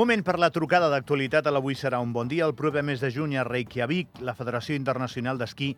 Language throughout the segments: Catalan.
Moment per la trucada d'actualitat a l'Avui serà un bon dia. El proper mes de juny a Reykjavik, la Federació Internacional d'Esquí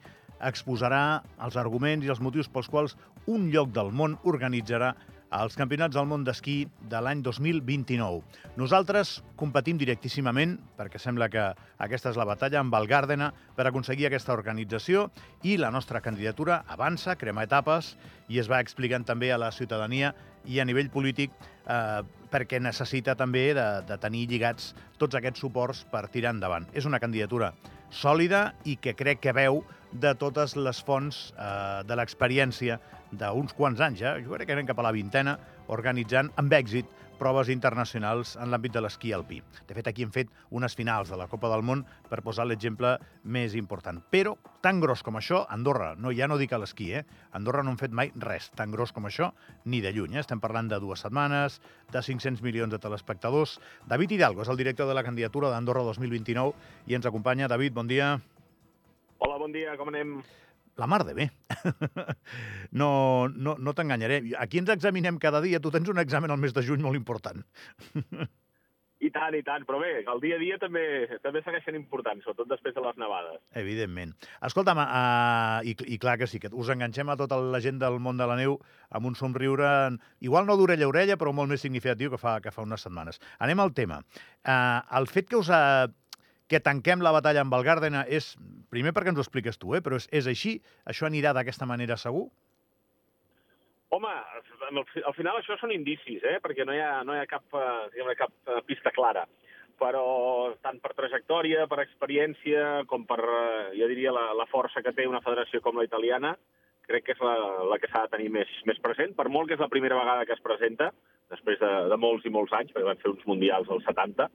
exposarà els arguments i els motius pels quals un lloc del món organitzarà als Campionats del Món d'Esquí de l'any 2029. Nosaltres competim directíssimament, perquè sembla que aquesta és la batalla, amb el Gàrdena per aconseguir aquesta organització i la nostra candidatura avança, crema etapes i es va explicant també a la ciutadania i a nivell polític eh, perquè necessita també de, de tenir lligats tots aquests suports per tirar endavant. És una candidatura sòlida i que crec que veu de totes les fonts eh, de l'experiència d'uns quants anys, ja, jo crec que anem cap a la vintena, organitzant amb èxit proves internacionals en l'àmbit de l'esquí alpí. De fet, aquí hem fet unes finals de la Copa del Món per posar l'exemple més important. Però, tan gros com això, Andorra, no, ja no dic a l'esquí, eh? Andorra no han fet mai res tan gros com això, ni de lluny. Eh? Estem parlant de dues setmanes, de 500 milions de telespectadors. David Hidalgo és el director de la candidatura d'Andorra 2029 i ens acompanya. David, bon dia. Hola, bon dia, com anem? La mar de bé. No, no, no t'enganyaré. Aquí ens examinem cada dia. Tu tens un examen al mes de juny molt important. I tant, i tant, però bé, el dia a dia també també segueixen importants, sobretot després de les nevades. Evidentment. Escolta'm, uh, i, i clar que sí, que us enganxem a tota la gent del món de la neu amb un somriure, igual no d'orella a orella, però molt més significatiu que fa, que fa unes setmanes. Anem al tema. Uh, el fet que us, uh, que tanquem la batalla amb el Gardena és, primer perquè ens ho expliques tu, eh, però és, és així? Això anirà d'aquesta manera segur? Home, al, al final això són indicis, eh? perquè no hi ha, no hi ha cap, eh, diguem cap eh, pista clara. Però tant per trajectòria, per experiència, com per, eh, jo diria, la, la força que té una federació com la italiana, crec que és la, la que s'ha de tenir més, més present, per molt que és la primera vegada que es presenta, després de, de molts i molts anys, perquè van fer uns mundials als 70,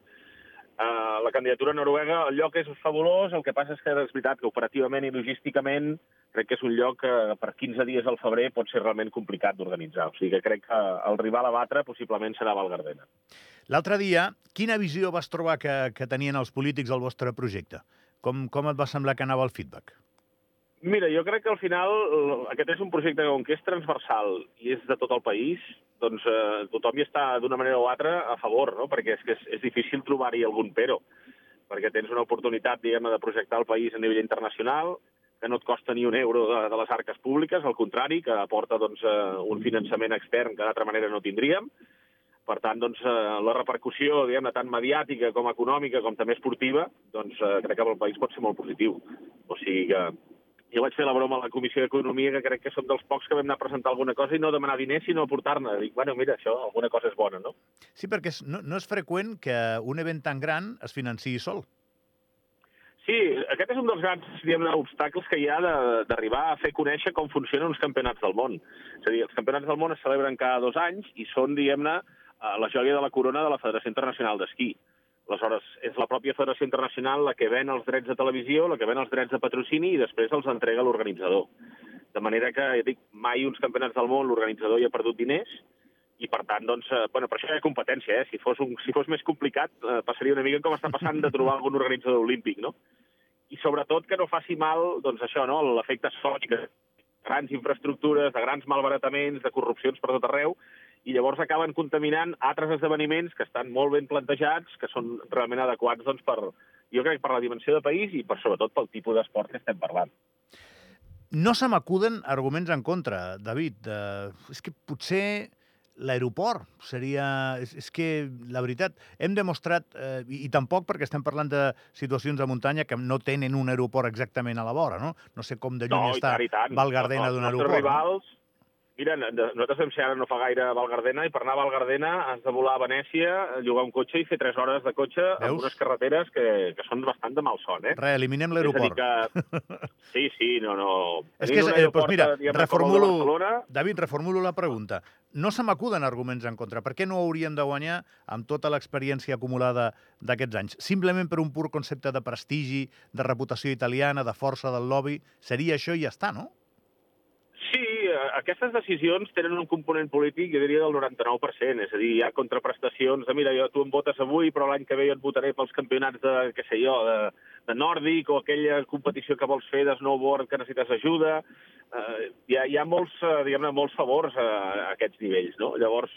Uh, la candidatura noruega, el lloc és fabulós, el que passa és que és veritat que operativament i logísticament crec que és un lloc que per 15 dies al febrer pot ser realment complicat d'organitzar. O sigui que crec que el rival a batre possiblement serà Valgardena. L'altre dia, quina visió vas trobar que, que tenien els polítics al vostre projecte? Com, com et va semblar que anava el feedback? Mira, jo crec que al final aquest és un projecte que, com que és transversal i és de tot el país, doncs eh, tothom hi està d'una manera o altra a favor, no? perquè és que és, és difícil trobar-hi algun però, perquè tens una oportunitat, diguem de projectar el país a nivell internacional, que no et costa ni un euro de, de les arques públiques, al contrari, que aporta doncs, eh, un finançament extern que d'altra manera no tindríem. Per tant, doncs, eh, la repercussió, diguem tant mediàtica com econòmica com també esportiva, doncs eh, crec que pel país pot ser molt positiu. O sigui que jo vaig fer la broma a la Comissió d'Economia que crec que som dels pocs que vam anar a presentar alguna cosa i no demanar diners, sinó aportar-ne. Dic, bueno, mira, això, alguna cosa és bona, no? Sí, perquè és, no, no és freqüent que un event tan gran es financiï sol. Sí, aquest és un dels grans diguem obstacles que hi ha d'arribar a fer conèixer com funcionen uns campionats del món. És a dir, els campionats del món es celebren cada dos anys i són, diguem-ne, eh, la joia de la corona de la Federació Internacional d'Esquí. Aleshores, és la pròpia Federació Internacional la que ven els drets de televisió, la que ven els drets de patrocini i després els entrega l'organitzador. De manera que, ja dic, mai uns campionats del món l'organitzador hi ha perdut diners i, per tant, doncs, eh, bueno, per això hi ha competència, eh? Si fos, un, si fos més complicat, eh, passaria una mica com està passant de trobar algun organitzador olímpic, no? I sobretot que no faci mal, doncs això, no?, l'efecte sònic, grans infraestructures, de grans malbarataments, de corrupcions per tot arreu, i llavors acaben contaminant altres esdeveniments que estan molt ben plantejats, que són realment adequats doncs, per, jo crec, per la dimensió de país i per, sobretot pel tipus d'esport que estem parlant. No se m'acuden arguments en contra, David. Uh, és que potser l'aeroport seria... És, és que, la veritat, hem demostrat, eh, i, i tampoc perquè estem parlant de situacions de muntanya que no tenen un aeroport exactament a la vora, no? No sé com de lluny no, està Valgardena d'un aeroport. Rivals, Mira, nosaltres vam ser ara no fa gaire a Valgardena i per anar a Valgardena has de volar a Venècia, llogar un cotxe i fer 3 hores de cotxe Veus? en unes carreteres que, que són bastant de mal son, eh? Re, eliminem l'aeroport. Que... Sí, sí, no, no... És que, és, eh, doncs mira, reformulo, David, reformulo la pregunta. No se m'acuden arguments en contra. Per què no hauríem de guanyar amb tota l'experiència acumulada d'aquests anys? Simplement per un pur concepte de prestigi, de reputació italiana, de força del lobby? Seria això i ja està, no? Aquestes decisions tenen un component polític, jo diria, del 99%, és a dir, hi ha contraprestacions de, mira, jo, tu em votes avui, però l'any que ve jo et votaré pels campionats de, què sé jo, de, de nòrdic o aquella competició que vols fer de snowboard que necessites ajuda. Uh, hi, ha, hi ha molts, uh, diguem-ne, molts favors a, a aquests nivells, no? Llavors,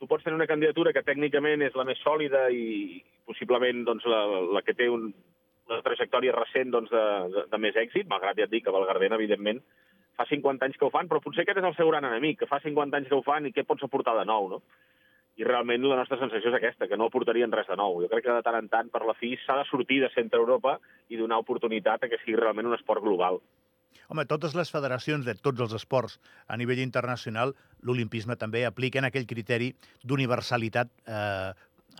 tu pots tenir una candidatura que tècnicament és la més sòlida i possiblement doncs, la, la que té un, una trajectòria recent doncs, de, de, de més èxit, malgrat ja et dic que Valgardena, evidentment, fa 50 anys que ho fan, però potser aquest és el seu gran enemic, que fa 50 anys que ho fan i què pots aportar de nou, no? I realment la nostra sensació és aquesta, que no aportarien res de nou. Jo crec que de tant en tant, per la fi, s'ha de sortir de centre Europa i donar oportunitat a que sigui realment un esport global. Home, totes les federacions de tots els esports a nivell internacional, l'olimpisme també apliquen aquell criteri d'universalitat eh,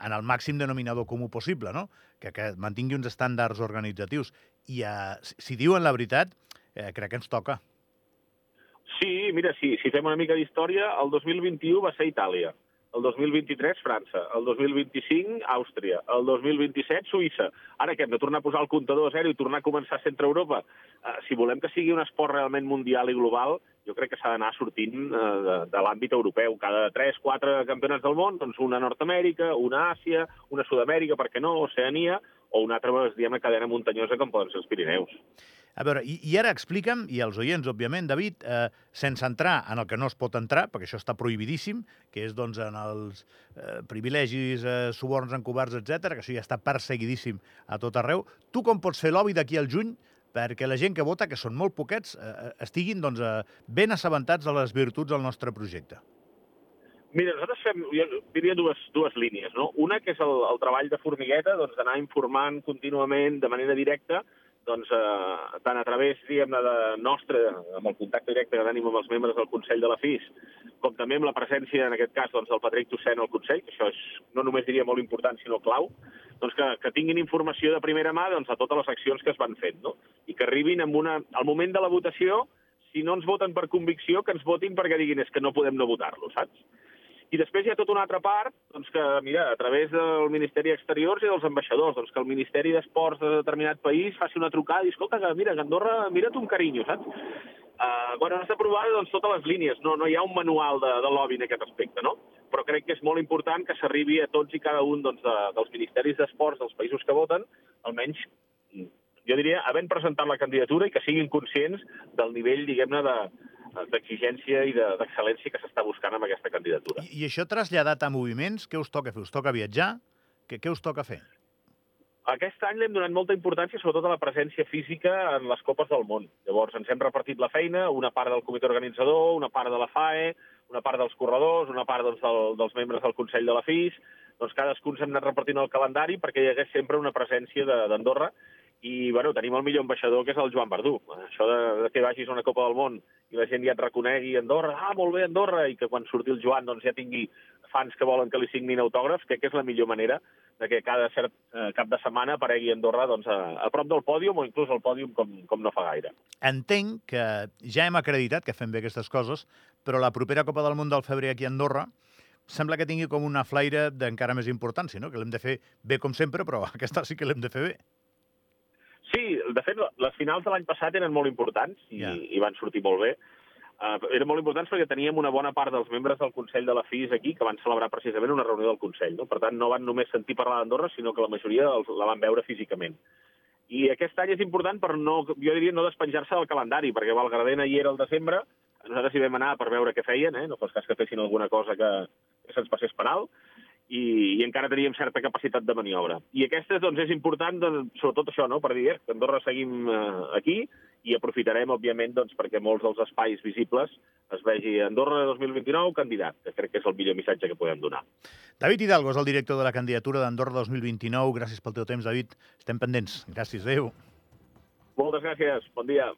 en el màxim denominador comú possible, no? que, que mantingui uns estàndards organitzatius. I eh, si diuen la veritat, eh, crec que ens toca. Sí, mira, sí, si fem una mica d'història, el 2021 va ser Itàlia el 2023 França, el 2025 Àustria, el 2027 Suïssa. Ara que hem de tornar a posar el comptador a zero i tornar a començar a centre Europa, eh, si volem que sigui un esport realment mundial i global, jo crec que s'ha d'anar sortint eh, de, de l'àmbit europeu. Cada 3, 4 campionats del món, doncs una a Nord-Amèrica, una a Àsia, una a Sud-amèrica, per què no, Oceania, o una altra, diguem cadena muntanyosa com poden ser els Pirineus. A veure, i, i ara explica'm, i els oients, òbviament, David, eh, sense entrar en el que no es pot entrar, perquè això està prohibidíssim, que és doncs, en els eh, privilegis, eh, suborns encoberts, etc, que això ja està perseguidíssim a tot arreu. Tu com pots fer lobby d'aquí al juny perquè la gent que vota, que són molt poquets, eh, eh estiguin doncs, eh, ben assabentats de les virtuts del nostre projecte? Mira, nosaltres fem, jo diria dues, dues línies, no? Una, que és el, el treball de formigueta, doncs informant contínuament, de manera directa, doncs, eh, tant a través, diguem-ne, de nostre, amb el contacte directe que tenim amb els membres del Consell de la FIS, com també amb la presència, en aquest cas, doncs, del Patrick Tossent al Consell, que això és, no només diria molt important, sinó clau, doncs que, que tinguin informació de primera mà doncs, a totes les accions que es van fent, no? I que arribin amb una... Al moment de la votació, si no ens voten per convicció, que ens votin perquè diguin és que no podem no votar-lo, saps? I després hi ha tota una altra part, doncs que, mira, a través del Ministeri d'Exteriors i dels ambaixadors, doncs que el Ministeri d'Esports de determinat país faci una trucada i, escolta, que, mira, que Andorra, mira't un carinyo, saps? Uh, bueno, has d'aprovar doncs, totes les línies, no, no hi ha un manual de, de lobby en aquest aspecte, no? Però crec que és molt important que s'arribi a tots i cada un doncs, de, dels ministeris d'esports dels països que voten, almenys jo diria, havent presentat la candidatura i que siguin conscients del nivell, diguem-ne, de, d'exigència i d'excel·lència que s'està buscant amb aquesta candidatura. I, I això traslladat a moviments, què us toca fer? Us toca viatjar? Què, què us toca fer? Aquest any l'hem donat molta importància sobretot a la presència física en les Copes del Món. Llavors ens hem repartit la feina, una part del comitè organitzador, una part de la FAE, una part dels corredors, una part doncs, del, dels membres del Consell de la FIS, doncs cadascun s'hem anat repartint el calendari perquè hi hagués sempre una presència d'Andorra i bueno, tenim el millor ambaixador, que és el Joan Verdú. Això de, de que vagis a una Copa del Món i la gent ja et reconegui Andorra, ah, molt bé, Andorra, i que quan surti el Joan doncs, ja tingui fans que volen que li signin autògrafs, crec que és la millor manera de que cada cert eh, cap de setmana aparegui Andorra doncs, a, a prop del pòdium o inclús al pòdium com, com no fa gaire. Entenc que ja hem acreditat que fem bé aquestes coses, però la propera Copa del Món del febrer aquí a Andorra sembla que tingui com una flaire d'encara més importància, no? que l'hem de fer bé com sempre, però aquesta sí que l'hem de fer bé. Sí, de fet, les finals de l'any passat eren molt importants i, yeah. i van sortir molt bé. Uh, eren molt importants perquè teníem una bona part dels membres del Consell de la FIS aquí que van celebrar precisament una reunió del Consell. No? Per tant, no van només sentir parlar d'Andorra, sinó que la majoria els, la van veure físicament. I aquest any és important per no, jo diria, no despenjar-se del calendari, perquè Valgradena hi era el desembre, nosaltres hi vam anar per veure què feien, eh? no fos cas que fessin alguna cosa que, que se'ns passés per alt, i, i encara teníem certa capacitat de maniobra. I aquesta doncs, és important, doncs, sobretot això, no? per dir eh, que Andorra seguim eh, aquí i aprofitarem, òbviament, doncs, perquè molts dels espais visibles es vegi Andorra 2029 candidat, que crec que és el millor missatge que podem donar. David Hidalgo és el director de la candidatura d'Andorra 2029. Gràcies pel teu temps, David. Estem pendents. Gràcies. Adéu. Moltes gràcies. Bon dia.